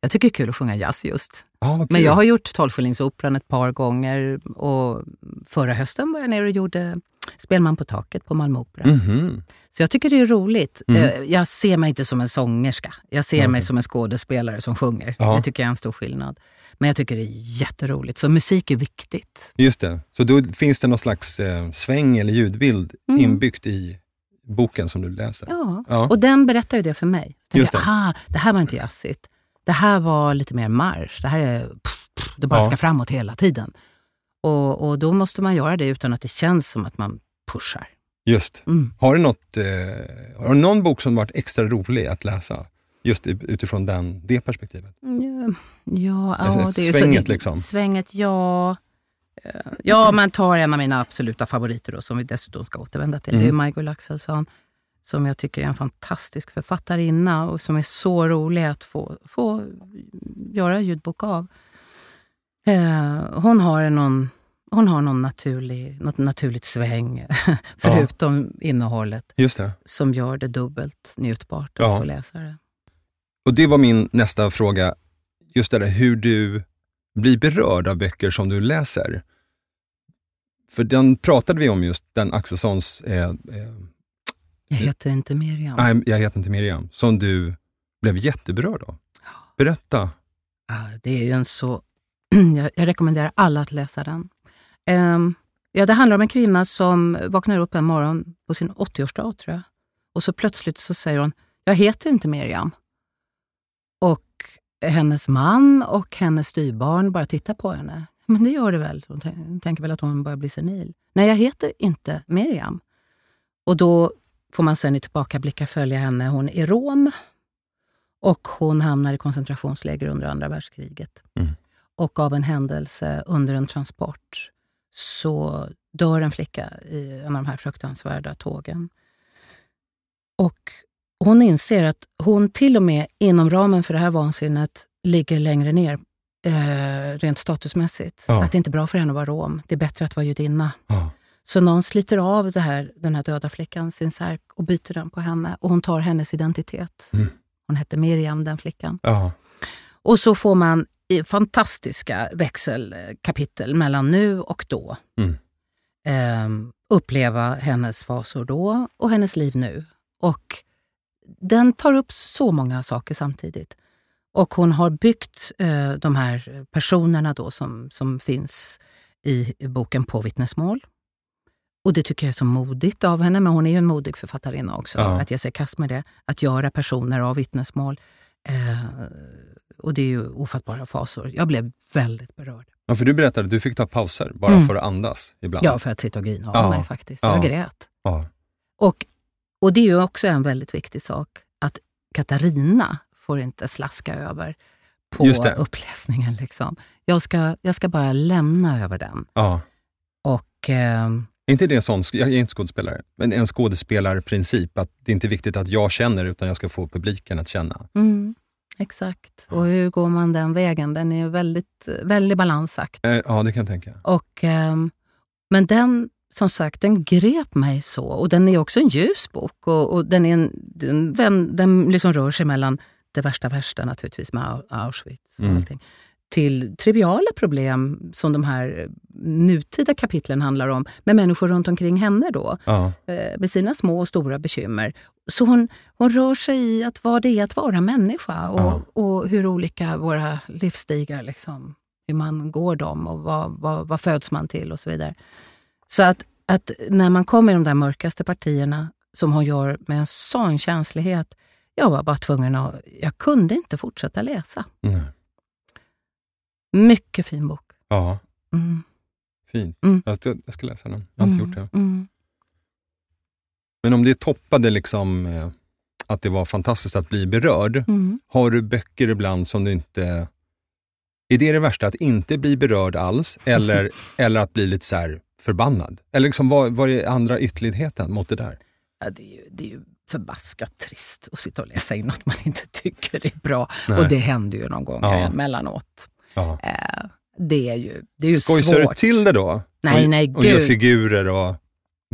jag tycker det är kul att sjunga jazz just. Ja, vad Men jag har gjort Tolvskillingsoperan ett par gånger och förra hösten var jag nere och gjorde Spelman på taket på Malmö Opera. Mhm. Så jag tycker det är roligt. Mm. Jag ser mig inte som en sångerska. Jag ser mig som en skådespelare som sjunger. Ja. Det tycker jag är en stor skillnad. Men jag tycker det är jätteroligt. Så musik är viktigt. Just det. Så då finns det någon slags eh, sväng eller ljudbild Mm. inbyggt i boken som du läser? Ja. Ja. Och den berättar ju det för mig. Så Just det. jag, aha, det här var inte jazzigt. Det här var lite mer marsch. Det här är, pff, pff, det bara Ja. ska framåt hela tiden. Och, och då måste man göra det utan att det känns som att man pushar. Just. Mm. Har du, något, eh, har du någon bok som varit extra rolig att läsa? Just utifrån den, det perspektivet? Ja, ja, ja det är svänget så, liksom. Svänget, ja. Eh, Ja, man tar en av mina absoluta favoriter då, som vi dessutom ska återvända till. Det är Mm. Maj-Gull Axelsson, som jag tycker är en fantastisk författarinna och som är så rolig att få, få göra ljudbok av. Eh, hon har någon, hon har någon naturlig, något naturligt sväng, förutom innehållet, Just det. som gör det dubbelt njutbart att Ja. få läsa det. Och det var min nästa fråga. Just det där hur du blir berörd av böcker som du läser. För den pratade vi om just, den Axelssons eh, eh, Jag heter inte Miriam. Nej, jag heter inte Miriam, som du blev jätteberörd av. Berätta. Ja, det är ju en så... jag, jag rekommenderar alla att läsa den. Ehm, ja, det handlar om en kvinna som vaknar upp en morgon på sin 80-årsdag, tror jag. Och så plötsligt så säger hon, jag heter inte Miriam. Och hennes man och hennes styvbarn bara tittar på henne. Men det gör det väl? Hon tänker väl att hon börjar bli senil. Nej, jag heter inte Miriam. Och då får man sen i tillbakablickar följa henne. Hon är rom Och hon hamnar i koncentrationsläger under andra världskriget. Mm. Och av en händelse under en transport så dör en flicka i en av de här fruktansvärda tågen. Och hon inser att hon till och med inom ramen för det här vansinnet ligger längre ner eh, rent statusmässigt. Ja. Att det inte är bra för henne att vara rom. Det är bättre att vara judinna. Ja. Så någon sliter av här, den här döda flickan sin särk och byter den på henne. Och hon tar hennes identitet. Mm. Hon hette Miriam, den flickan. Ja. Och så får man fantastiska växelkapitel mellan nu och då. Mm. Ehm, uppleva hennes fasor då och hennes liv nu. Och den tar upp så många saker samtidigt. Och hon har byggt eh, de här personerna då som, som finns i boken på vittnesmål. Och det tycker jag är så modigt av henne, men hon är ju en modig författarinna också, Ja. att ge sig i kast med det. Att göra personer av vittnesmål. Eh, och det är ju ofattbara fasor. Jag blev väldigt berörd. ja, för du berättade att du fick ta pauser bara Mm. för att andas ibland. Ja, för att sitta och grina av Ja. mig faktiskt. Ja. Jag grät. Ja. Och, och det är ju också en väldigt viktig sak, att Katarina får inte slaska över på uppläsningen. Liksom. Jag, ska, jag ska bara lämna över den. Ja. Och, Är inte det en sån, jag är inte skådespelare, men en skådespelarprincip att det är inte viktigt att jag känner utan jag ska få publiken att känna. mm, exakt. Och hur går man den vägen? Den är väldigt, väldigt balansakt. Eh, ja, det kan jag tänka. Och, ehm, men den, som sagt, den grep mig så. Och den är också en ljus bok. Och, och den, är en, den, den, liksom rör sig mellan det värsta värsta naturligtvis med Au- Auschwitz och Mm. allting. Till triviala problem som de här nutida kapitlen handlar om. Med människor runt omkring henne då. Ja. eh, Med sina små och stora bekymmer. Så hon, hon rör sig i att vad det är att vara människa. Och, Ja. och hur olika våra livsstigar, liksom, hur man går dem och vad, vad, vad föds man till och så vidare. Så att, att när man kommer i de där mörkaste partierna som hon gör med en sån känslighet, jag var bara tvungen att... Jag kunde inte fortsätta läsa. Nej. Mycket fin bok. ja, Mm. fint. Mm. Jag, ska, jag ska läsa den. Jag har inte gjort det. Mm. Men om det toppade liksom eh, att det var fantastiskt att bli berörd, Mm. har du böcker ibland som du inte... Är det det värsta, att inte bli berörd alls eller, eller att bli lite så här förbannad? Eller liksom, vad, vad är andra ytterligheten mot det där? Ja, det, är ju, det är ju förbaskat trist att sitta och läsa in något man inte tycker är bra. Nej. Och det händer ju någon gång Ja. emellanåt. Ja. Eh, det är ju, det är ju Skojsar du svårt. till det då? Nej, och, nej, Och gör gud. figurer och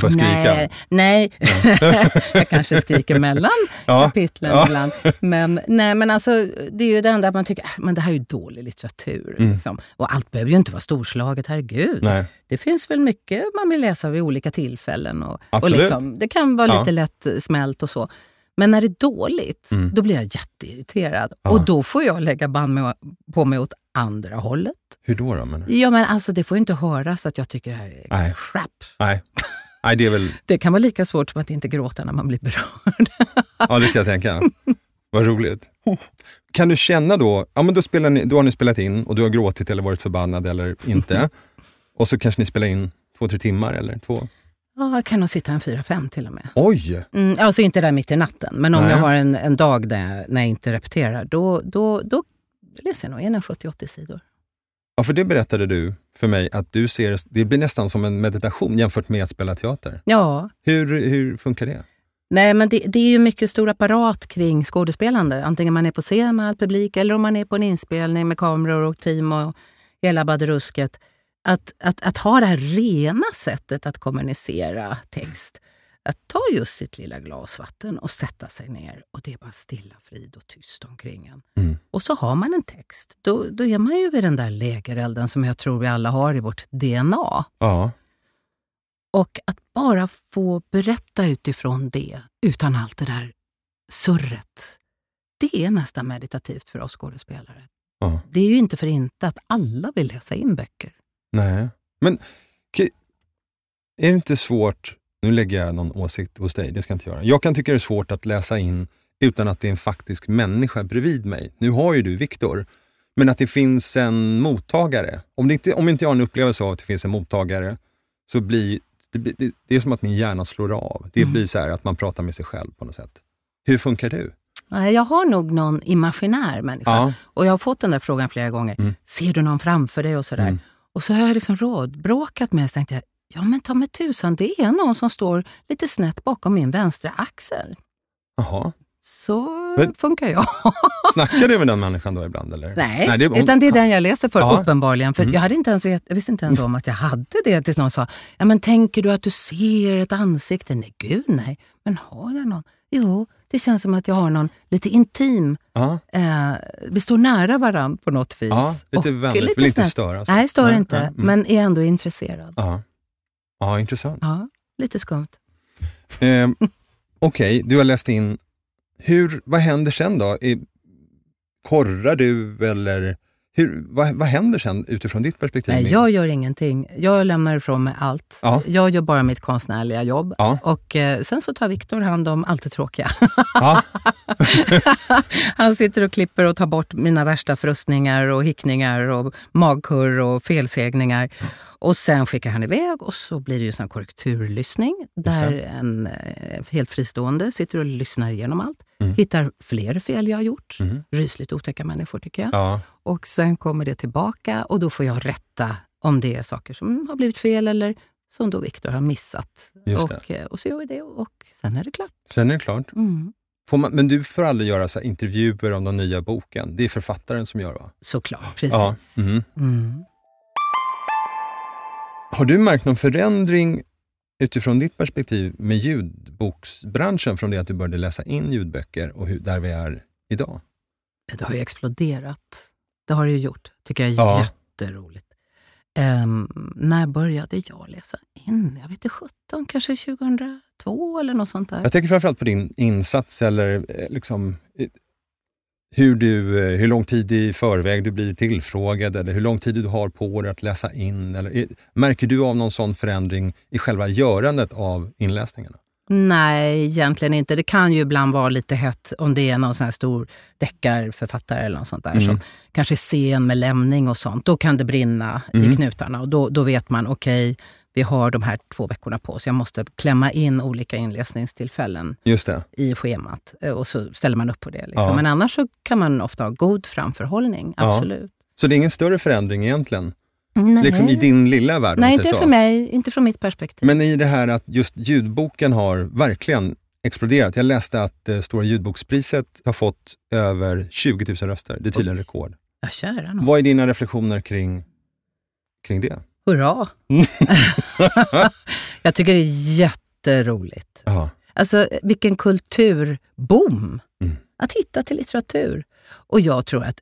börjar skrika? Nej, nej. jag kanske skriker mellan Ja. kapitlen Ja. ibland. Men, nej, men alltså, det är ju det enda att man tycker, äh, men det här är ju dålig litteratur. Mm. Liksom. Och allt behöver ju inte vara storslaget, herregud. Nej. Det finns väl mycket man vill läsa vid olika tillfällen. Och, och Absolut. liksom, det kan vara Ja. lite lätt smält och så. Men när det är dåligt, Mm. då blir jag jätteirriterad. Ja. Och då får jag lägga band med, på mig åt andra hållet. Hur då? då men, Ja, men alltså det får ju inte höras att jag tycker det här är Nej. crap. nej. nej, det är väl... Det kan vara lika svårt som att inte gråta när man blir berörd. Ja, det kan jag tänka. Vad roligt. Kan du känna då, ja men då, spelar ni, då har ni spelat in och du har gråtit eller varit förbannad eller inte. Och så kanske ni spelar in två, tre timmar eller två. Ja, kan nog sitta en fyra, fem till och med. Oj! Mm, alltså inte där mitt i natten, men om Nej. jag har en, en dag där jag, när jag inte repeterar, då, då, då läser jag nog en 70-80 sidor. Ja, för det berättade du för mig att du ser, det blir nästan som en meditation jämfört med att spela teater. Ja, Hur, hur funkar det? nej men det, det är ju mycket stor apparat kring skådespelande. Antingen man är på scen med all publik eller om man är på en inspelning med kameror och team och hela baderusket. Att, att, att ha det här rena sättet att kommunicera text. Att ta just sitt lilla glas vatten och sätta sig ner och det är bara stilla frid och tyst omkring en. Mm. Och så har man en text. Då, då är man ju vid den där lägerelden som jag tror vi alla har i vårt DNA. Ja, Och att bara få berätta utifrån det, utan allt det där surret, det är nästan meditativt för oss skådespelare. ja. Det är ju inte för inte att alla vill läsa in böcker. Nej. Men är det inte svårt, nu lägger jag någon åsikt hos dig, det ska jag inte göra. Jag kan tycka det är svårt att läsa in utan att det är en faktisk människa bredvid mig. Nu har ju du Viktor, men att det finns en mottagare. Om, det inte, om inte jag har en upplevelse av att det finns en mottagare, så blir det, det, det är som att min hjärna slår av. Det Mm. blir så här att man pratar med sig själv på något sätt. Hur funkar du? Jag har nog någon imaginär människa. Ja. Och jag har fått den där frågan flera gånger. Mm. Ser du någon framför dig och sådär. Mm. Och så har jag liksom rådbråkat med så tänkte jag, ja men ta mig tusan, det är någon som står lite snett bakom min vänstra axel. Jaha. Så Men- funkar jag. Snackar du med den människan då ibland? Eller? Nej, det, hon- utan det är den jag läser för Ja. uppenbarligen. För Mm. jag, hade inte ens vet, jag visste inte ens om att jag hade det tills någon sa, ja men tänker du att du ser ett ansikte? Nej, gud nej. Men har jag någon? Jo, det känns som att jag har någon lite intim, Ja, eh, vi står nära varandra på något vis. ja, lite Och vänligt, vill inte störa. så. Nej, stör Nej, inte, nej, mm. men är ändå intresserad. Ja. ja, intressant. Ja, lite skumt. Eh, Okej, du har läst in. Hur, vad händer sen då? Korrar du eller hur, vad, vad händer sen utifrån ditt perspektiv? Nej, jag gör ingenting. Jag lämnar ifrån mig allt. Ja. Jag gör bara mitt konstnärliga jobb. Ja. Och eh, sen så tar Viktor hand om allt det tråkiga. Ja, Han sitter och klipper och tar bort mina värsta frustningar och hickningar och magkurr och felsägningar. Och sen skickar han iväg och så blir det ju sån korrekturlyssning där en eh, helt fristående sitter och lyssnar igenom allt. Mm. Hittar fler fel jag har gjort. Mhm. Rysligt otäcka människor tycker jag. ja, Och sen kommer det tillbaka och då får jag rätta om det är saker som har blivit fel eller som då Viktor har missat. Och, eh, och så gör vi det och sen är det klart. sen är det klart. Mm. Man, men du får aldrig göra så intervjuer om den nya boken. Det är författaren som gör va? Såklart, precis. Ja. mhm. Mm. Har du märkt någon förändring utifrån ditt perspektiv med ljudboksbranschen från det att du började läsa in ljudböcker och hur, där vi är idag? Det har ju exploderat. Det har det ju gjort. tycker jag är Ja. jätteroligt. Ehm, när började jag läsa in? Jag vet inte, 17, kanske 2002 eller något sånt där. Jag tänker framförallt på din insats eller eh, liksom hur, du, eh, hur lång tid i förväg du blir tillfrågad eller hur lång tid du har på dig att läsa in. Eller, är- märker du av någon sån förändring i själva görandet av inläsningarna? Nej, egentligen inte. Det kan ju ibland vara lite hett om det är någon sån här stor deckarförfattare eller något sånt där Mm. som kanske är sen med lämning och sånt. Då kan det brinna Mm. i knutarna och då, då vet man, okej, vi har de här två veckorna på oss. Jag måste klämma in olika inläsningstillfällen i schemat eh, och så ställer man upp på det. Liksom. Ja. Men annars så kan man ofta ha god framförhållning, Ja. absolut. Så det är ingen större förändring egentligen, Nej, liksom i din lilla värld? Nej inte så. för mig, inte från mitt perspektiv. Men i det här att just ljudboken har verkligen exploderat. Jag läste att eh, Stora ljudbokspriset har fått över 20 000 röster. Det är tydligen rekord. Ja, kära. Vad är dina reflektioner kring, kring det? Hurra! jag tycker det är jätteroligt. Ja. Alltså vilken kulturboom! Mm. Att hitta till litteratur. Och jag tror att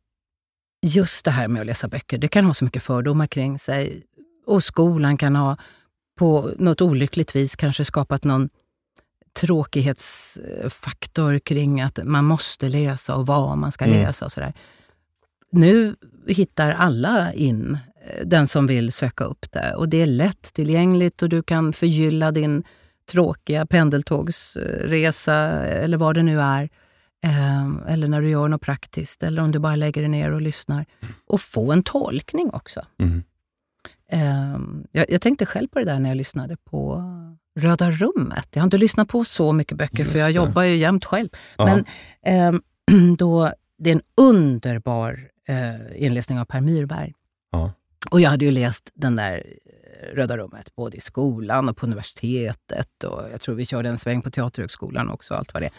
just det här med att läsa böcker, det kan ha så mycket fördomar kring sig. Och skolan kan ha på något olyckligt vis kanske skapat någon tråkighetsfaktor kring att man måste läsa och vad man ska Mm. läsa och sådär. Nu hittar alla in, den som vill söka upp det. Och det är lättillgängligt och du kan förgylla din tråkiga pendeltågsresa eller vad det nu är. Eh, Eller när du gör något praktiskt, eller om du bara lägger dig ner och lyssnar. Och få en tolkning också. Mm. Eh, Jag, jag tänkte själv på det där när jag lyssnade på Röda rummet. Jag har inte lyssnat på så mycket böcker, Just för jag det. jobbar ju jämt själv. Ja. Men ehm, då, det är en underbar eh, inläsning av Per Myrberg. Ja. Och jag hade ju läst den där eh, Röda rummet både i skolan och på universitetet. Och jag tror vi körde en sväng på Teaterhögskolan också. Allt vad det.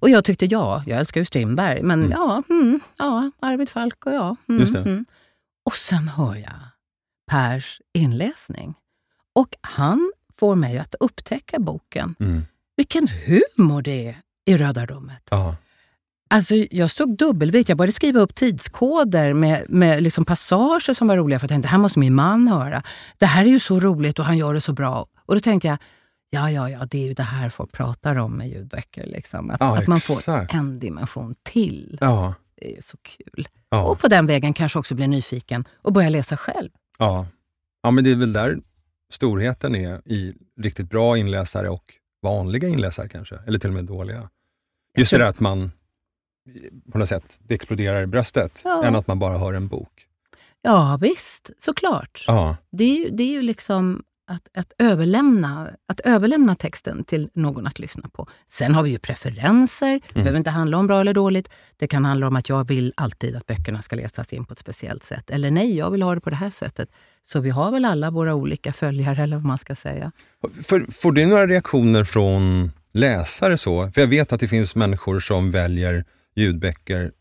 Och jag tyckte, ja, jag älskar ju Strindberg, men Mm. ja, mm, ja, Arvid Falk och jag. Mm. Mm. Och sen hör jag Pers inläsning. Och han får mig att upptäcka boken. Mm. Vilken humor det är i Röda rummet. Ja. Alltså, jag stod dubbelvikt. Jag började skriva upp tidskoder med, med liksom passager som var roliga. För jag tänkte, det här måste min man höra. Det här är ju så roligt och han gör det så bra. Och då tänkte jag, ja, ja, ja, det är ju det här folk pratar om med ljudböcker. Liksom. Att, Ja, att man får en dimension till. Ja. Det är så kul. Ja. Och på den vägen kanske också bli nyfiken och börja läsa själv. Ja. ja, men det är väl där storheten är i riktigt bra inläsare och vanliga inläsare kanske, eller till och med dåliga. Just tror- det där att man på något sätt, det exploderar i bröstet, Ja. än att man bara hör en bok. Ja, visst, såklart. Ja, Det är, ju, det är ju liksom att, att, överlämna, att överlämna texten till någon att lyssna på. Sen har vi ju preferenser. Det behöver inte handla om bra eller dåligt. Det kan handla om att jag vill alltid att böckerna ska läsas in på ett speciellt sätt. Eller nej, jag vill ha det på det här sättet. Så vi har väl alla våra olika följare, eller vad man ska säga. För, får du några reaktioner från läsare så? För jag vet att det finns människor som väljer ljudböcker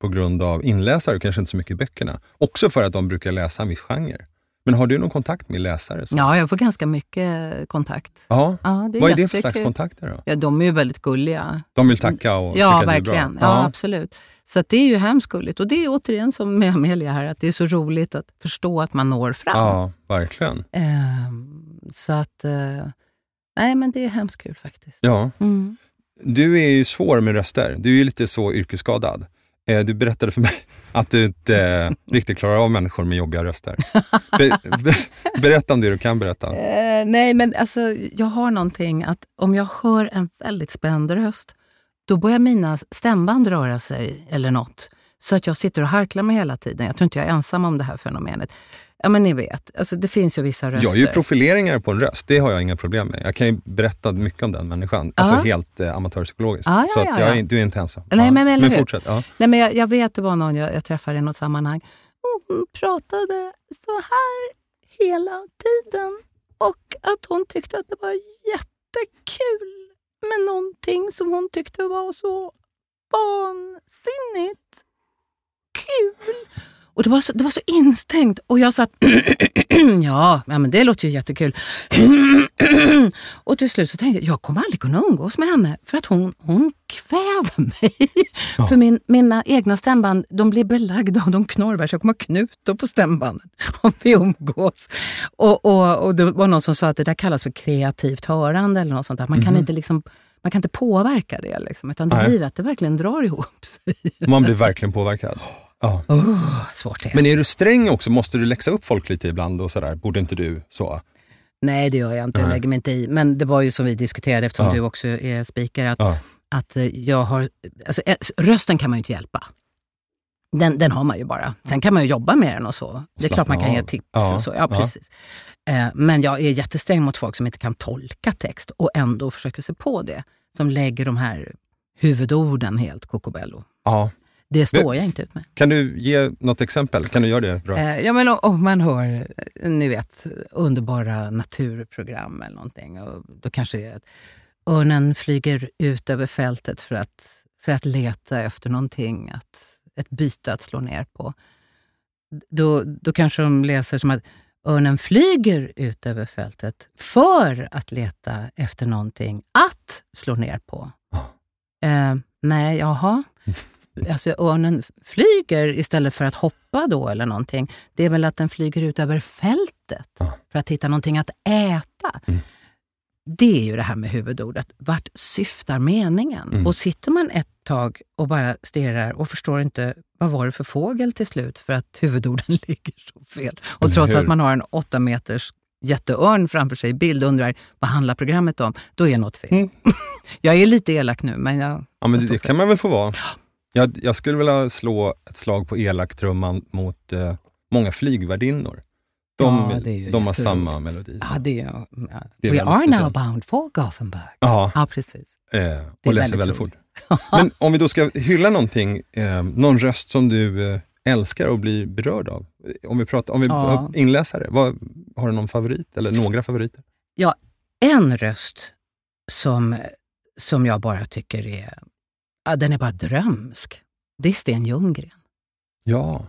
på grund av inläsare, kanske inte så mycket böckerna. Också för att de brukar läsa en viss genre. Men har du någon kontakt med läsare? Så? Ja, jag får ganska mycket kontakt. Ja. Ja, det är Vad är det för slags kontakter då? Ja, de är ju väldigt gulliga. De vill tacka och Ja, tycka verkligen. det är bra? Ja, absolut. Så det är ju hemskt gulligt. Och det är återigen som med Amelia här, att det är så roligt att förstå att man når fram. ja, verkligen. Ehm, så att, eh, nej men det är hemskt kul faktiskt. Ja. Mm. Du är ju svår med röster. Du är ju lite så yrkesskadad. Eh, Du berättade för mig att du inte eh, riktigt klarar av människor med jobbiga röster. Be, be, berätta om det du kan berätta. Eh, nej, men alltså, jag har någonting att om jag hör en väldigt spänd röst, då börjar mina stämband röra sig eller något. Så att jag sitter och harklar mig hela tiden. Jag tror inte jag är ensam om det här fenomenet. Ja, men ni vet, alltså, det finns ju vissa röster. Jag ju profileringar på en röst, det har jag inga problem med. Jag kan ju berätta mycket om den människan, alltså helt eh, amatörpsykologiskt. Ja, ja, så att ja, jag ja. är, du är inte ensam. Nej, ja. men eller men hur? fortsätt. Ja. Nej, men jag, jag vet, det var någon jag, jag träffade i något sammanhang. Hon pratade så här hela tiden. Och att hon tyckte att det var jättekul med någonting som hon tyckte var så vansinnigt kul. Och det var så, det var så instängt. Och jag sa ja, ja, men det låter ju jättekul. och till slut så tänkte jag, jag kommer aldrig kunna umgås med henne för att hon, hon kväver mig. För min, mina egna stämband de blir belagda av de knorvar så jag kommer ha knutor på stämbanden om vi umgås. Och, och, och det var någon som sa att det där kallas för kreativt hörande eller något sånt där. Man kan inte liksom man kan inte påverka det, liksom, utan det Nej. blir att det verkligen drar ihop sig. Man blir verkligen påverkad. Ja. Oh, svårt det. Men är du sträng också? Måste du läxa upp folk lite ibland och sådär? Borde inte du så? Nej, det gör jag inte. Jag lägger mig inte i. Men det var ju som vi diskuterade, eftersom Ja. du också är speaker, att, Ja. att eh, jag har... Alltså, eh, rösten kan man ju inte hjälpa. Den, den har man ju bara. Sen kan man ju jobba med den och så. Det är klart man kan ge tips Ja, och så. Ja, precis. Eh, Men jag är jättesträng mot folk som inte kan tolka text och ändå försöker sig på det. Som lägger de här huvudorden helt kokobello. Ja. Det står jag inte ut med. Kan du ge något exempel? Kan du göra det bra? Eh, Ja, men om- om man hör, eh, ni vet, underbara naturprogram eller någonting. Och då kanske det är att örnen flyger ut över fältet för att, för att leta efter någonting, att, ett byte att slå ner på. Då, då kanske de läser som att örnen flyger ut över fältet för att leta efter någonting att slå ner på. Eh, nej, jaha. Alltså örnen flyger istället för att hoppa då eller någonting. Det är väl att den flyger ut över fältet Ja. för att hitta någonting att äta. Mm. Det är ju det här med huvudordet. Vart syftar meningen? Mm. Och sitter man ett tag och bara stirrar och förstår inte vad var det för fågel till slut för att huvudorden ligger så fel. Och Eller trots hur? att man har en åtta meters jätteörn framför sig i bild och undrar vad handlar programmet om? Då är något fel. Mm. Jag är lite elak nu, men jag... Ja, men det, det kan man väl få vara. Jag, jag skulle vilja slå ett slag på elaktrumman mot eh, många flygvärdinnor. De, Ja, de har samma melodi. Ja, det är, ja. Det är We are now speciellt. bound for Gothenburg. Ja, Ja, precis. eh, och läser väldigt fort. Men om vi då ska hylla någonting, eh, någon röst som du eh, älskar och blir berörd av. Om vi, pratar, om vi Ja. inläsare, vad, har du någon favorit eller några favoriter? En röst som, som jag bara tycker är, ja, den är bara drömsk. Det är Sten Ljunggren. Ja,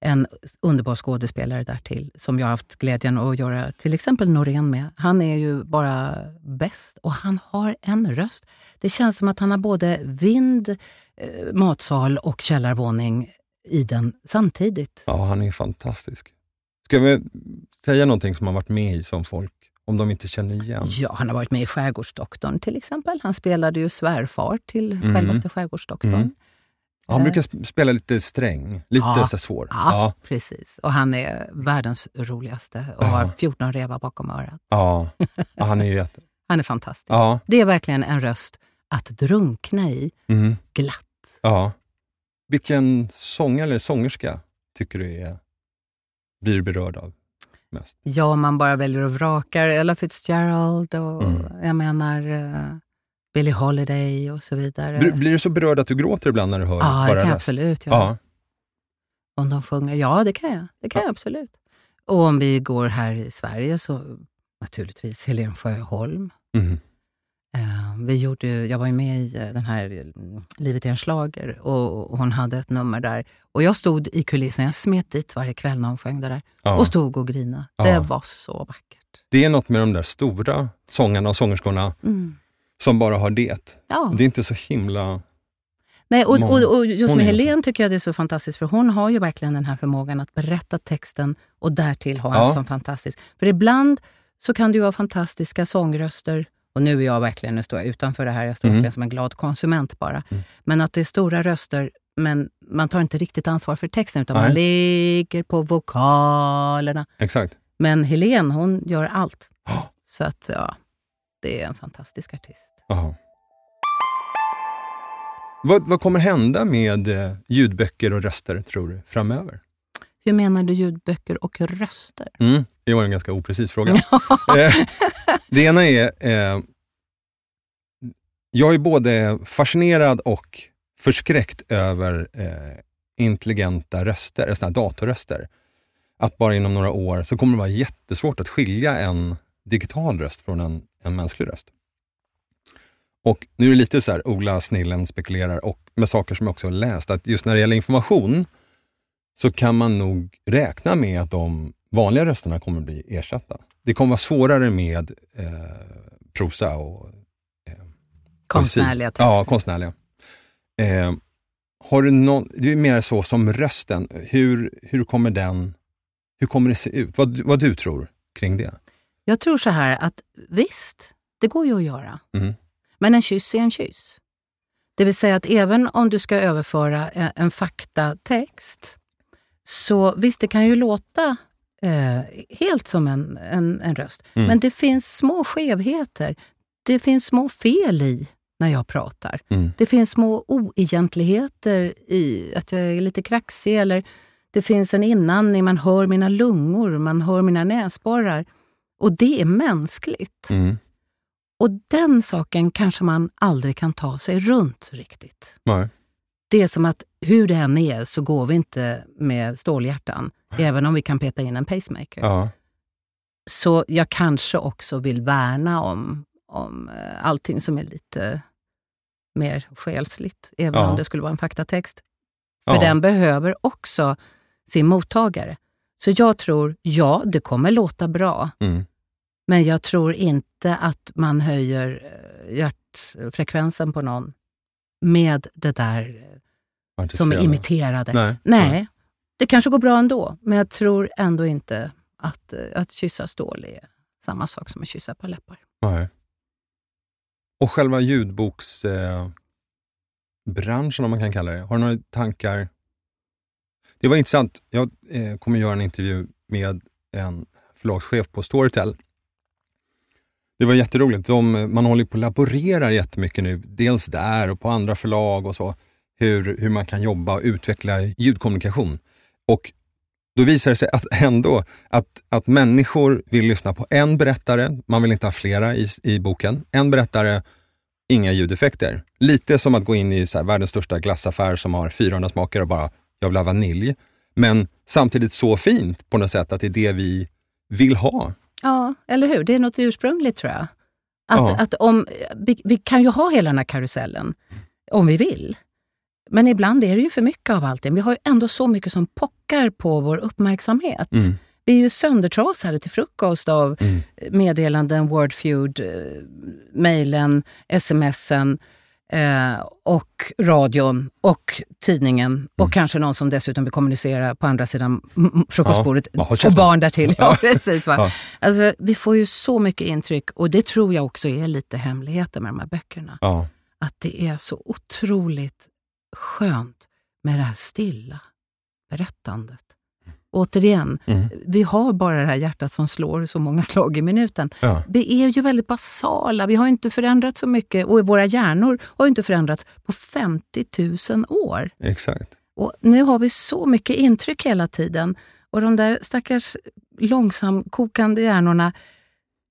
En underbar skådespelare därtill, som jag har haft glädjen att göra till exempel Norén med. Han är ju bara bäst och han har en röst. Det känns som att han har både vind, eh, matsal och källarvåning i den samtidigt. ja, han är fantastisk. Ska vi säga någonting som har varit med i som folk, om de inte känner igen? Ja, han har varit med i Skärgårdsdoktorn till exempel. Han spelade ju svärfar till Mm. självaste Skärgårdsdoktorn. Mm. Han brukar sp- spela lite sträng, lite Ja. så svår. Ja, Ja, precis. Och han är världens roligaste och Ja. har 14 revar bakom örat. ja. ja han är jätte... Han är fantastisk. Ja. Det är verkligen en röst att drunkna i Mm. glatt. ja. Vilken sångare eller sångerska tycker du är, blir berörd av mest? Ja, man bara väljer och vrakar. Ella Fitzgerald och Mm. jag menar uh, Billie Holiday och så vidare. Blir, blir du så berörd att du gråter ibland när du hör ja, det bara röst? absolut göra. Ja. Om de sjunger, ja det kan jag. Det kan jag absolut. Och om vi går här i Sverige så naturligtvis Helen Sjöholm. Mhm. Eh, vi gjorde, jag var ju med i eh, den här mm, Livet är en schlager och och hon hade ett nummer där. Och jag stod i kulissen, jag smet dit varje kväll när hon sjöng det där Ja. och stod och grina. Ja. Det var så vackert. Det är något med de där stora sångarna och sångerskorna Mm. som bara har det. Ja. Det är inte så himla... Nej, och, och, och just med är så. Helen tycker jag det är så fantastiskt, för hon har ju verkligen den här förmågan att berätta texten och därtill ha en Ja. sån fantastisk... För ibland så kan det ju vara fantastiska sångröster, och nu är jag verkligen, nu står jag utanför det här, jag står Mm. verkligen som en glad konsument bara. Mm. Men att det är stora röster, men man tar inte riktigt ansvar för texten, utan man Nej. ligger på vokalerna. Exakt. Men Helen, hon gör allt. Ja. Så att, ja, det är en fantastisk artist. Jaha. Vad, vad kommer hända med eh, ljudböcker och röster, tror du, framöver? Hur menar du ljudböcker och röster? Mm. Det var en ganska oprecis fråga. Eh, det ena är, eh, jag är både fascinerad och förskräckt över eh, intelligenta röster, såna här datorröster. Att bara inom några år så kommer det vara jättesvårt att skilja en digital röst från en, en mänsklig röst. Och nu är det lite så här, Ola Snillen spekulerar och med saker som jag också har läst, att just när det gäller information så kan man nog räkna med att de vanliga rösterna kommer bli ersatta. Det kommer vara svårare med eh, prosa och Konstnärliga texter. Ja, konstnärliga. Eh, har du någon, det är mer så som rösten, hur, hur kommer den, hur kommer det se ut? Vad, vad du tror kring det? Jag tror så här att visst, det går ju att göra. Mm. Men en kyss är en kyss. Det vill säga att även om du ska överföra en, en faktatext, så visst, det kan ju låta eh, helt som en, en, en röst. Mm. Men det finns små skevheter. Det finns små fel i när jag pratar. Mm. Det finns små oegentligheter i att jag är lite kraxig eller det finns en inandning, man hör mina lungor, man hör mina näsborrar. Och det är mänskligt. Mm. Och den saken kanske man aldrig kan ta sig runt riktigt. Nej. Det är som att hur det än är så går vi inte med stålhjärtan, även om vi kan peta in en pacemaker. Ja. Så jag kanske också vill värna om, om eh, allting som är lite mer själsligt, även Ja. om det skulle vara en faktatext. För Ja. den behöver också sin mottagare. Så jag tror, ja, det kommer låta bra, Mm. men jag tror inte att man höjer eh, hjärtfrekvensen på någon med det där som är imiterade. Nej. Nej, det kanske går bra ändå, men jag tror ändå inte att, eh, att kyssa stål är samma sak som att kyssa på läppar. Nej. Och själva ljudboksbranschen, eh, om man kan kalla det. Har du några tankar? Det var intressant. Jag eh, kommer göra en intervju med en förlagschef på Storytel. Det var jätteroligt. De, man håller på att laborera jättemycket nu, dels där och på andra förlag och så, hur, hur man kan jobba och utveckla ljudkommunikation. Och då visar det sig att ändå att, att människor vill lyssna på en berättare, man vill inte ha flera i, i boken. En berättare, inga ljudeffekter. Lite som att gå in i så här, världens största glassaffär som har 400 smaker och bara, jag vill ha vanilj. Men samtidigt så fint på något sätt att det är det vi vill ha. Ja, eller hur? Det är något ursprungligt tror jag. Att, Ja. att om, vi, vi kan ju ha hela den här karusellen om vi vill. Men ibland är det ju för mycket av allting. Vi har ju ändå så mycket som pockar på vår uppmärksamhet. Mm. Vi är ju söndertrasade till frukost av Mm. meddelanden, Wordfeud, eh, mejlen, smsen eh, och radion och tidningen och kanske någon som dessutom vill kommunicera på andra sidan mm, mm, frukostbordet Ja, och barn därtill. Ja, precis, va? Ja. Alltså, vi får ju så mycket intryck och det tror jag också är lite hemligheten med de här böckerna. Ja. Att det är så otroligt skönt med det här stilla berättandet. Återigen, Mm. vi har bara det här hjärtat som slår så många slag i minuten. Ja. Vi är ju väldigt basala, vi har inte förändrats så mycket och våra hjärnor har inte förändrats på 50 000 år. Exakt. Och nu har vi så mycket intryck hela tiden och de där stackars långsamkokande hjärnorna,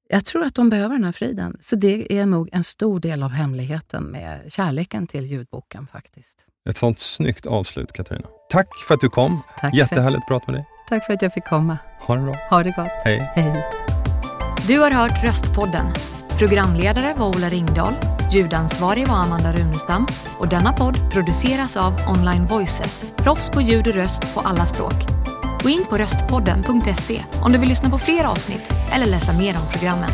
jag tror att de behöver den här friden. Så det är nog en stor del av hemligheten med kärleken till ljudboken faktiskt. Ett sånt snyggt avslut Katarina. Tack för att du kom. Tack Jättehärligt att prata med dig. Tack för att jag fick komma. Ha det bra. Ha det gott. Hej. Hej. Du har hört Röstpodden. Programledare var Ola Ringdahl, ljudansvarig var Amanda Runestam och denna podd produceras av Online Voices, proffs på ljud och röst på alla språk. Gå in på röstpodden.se om du vill lyssna på fler avsnitt eller läsa mer om programmen.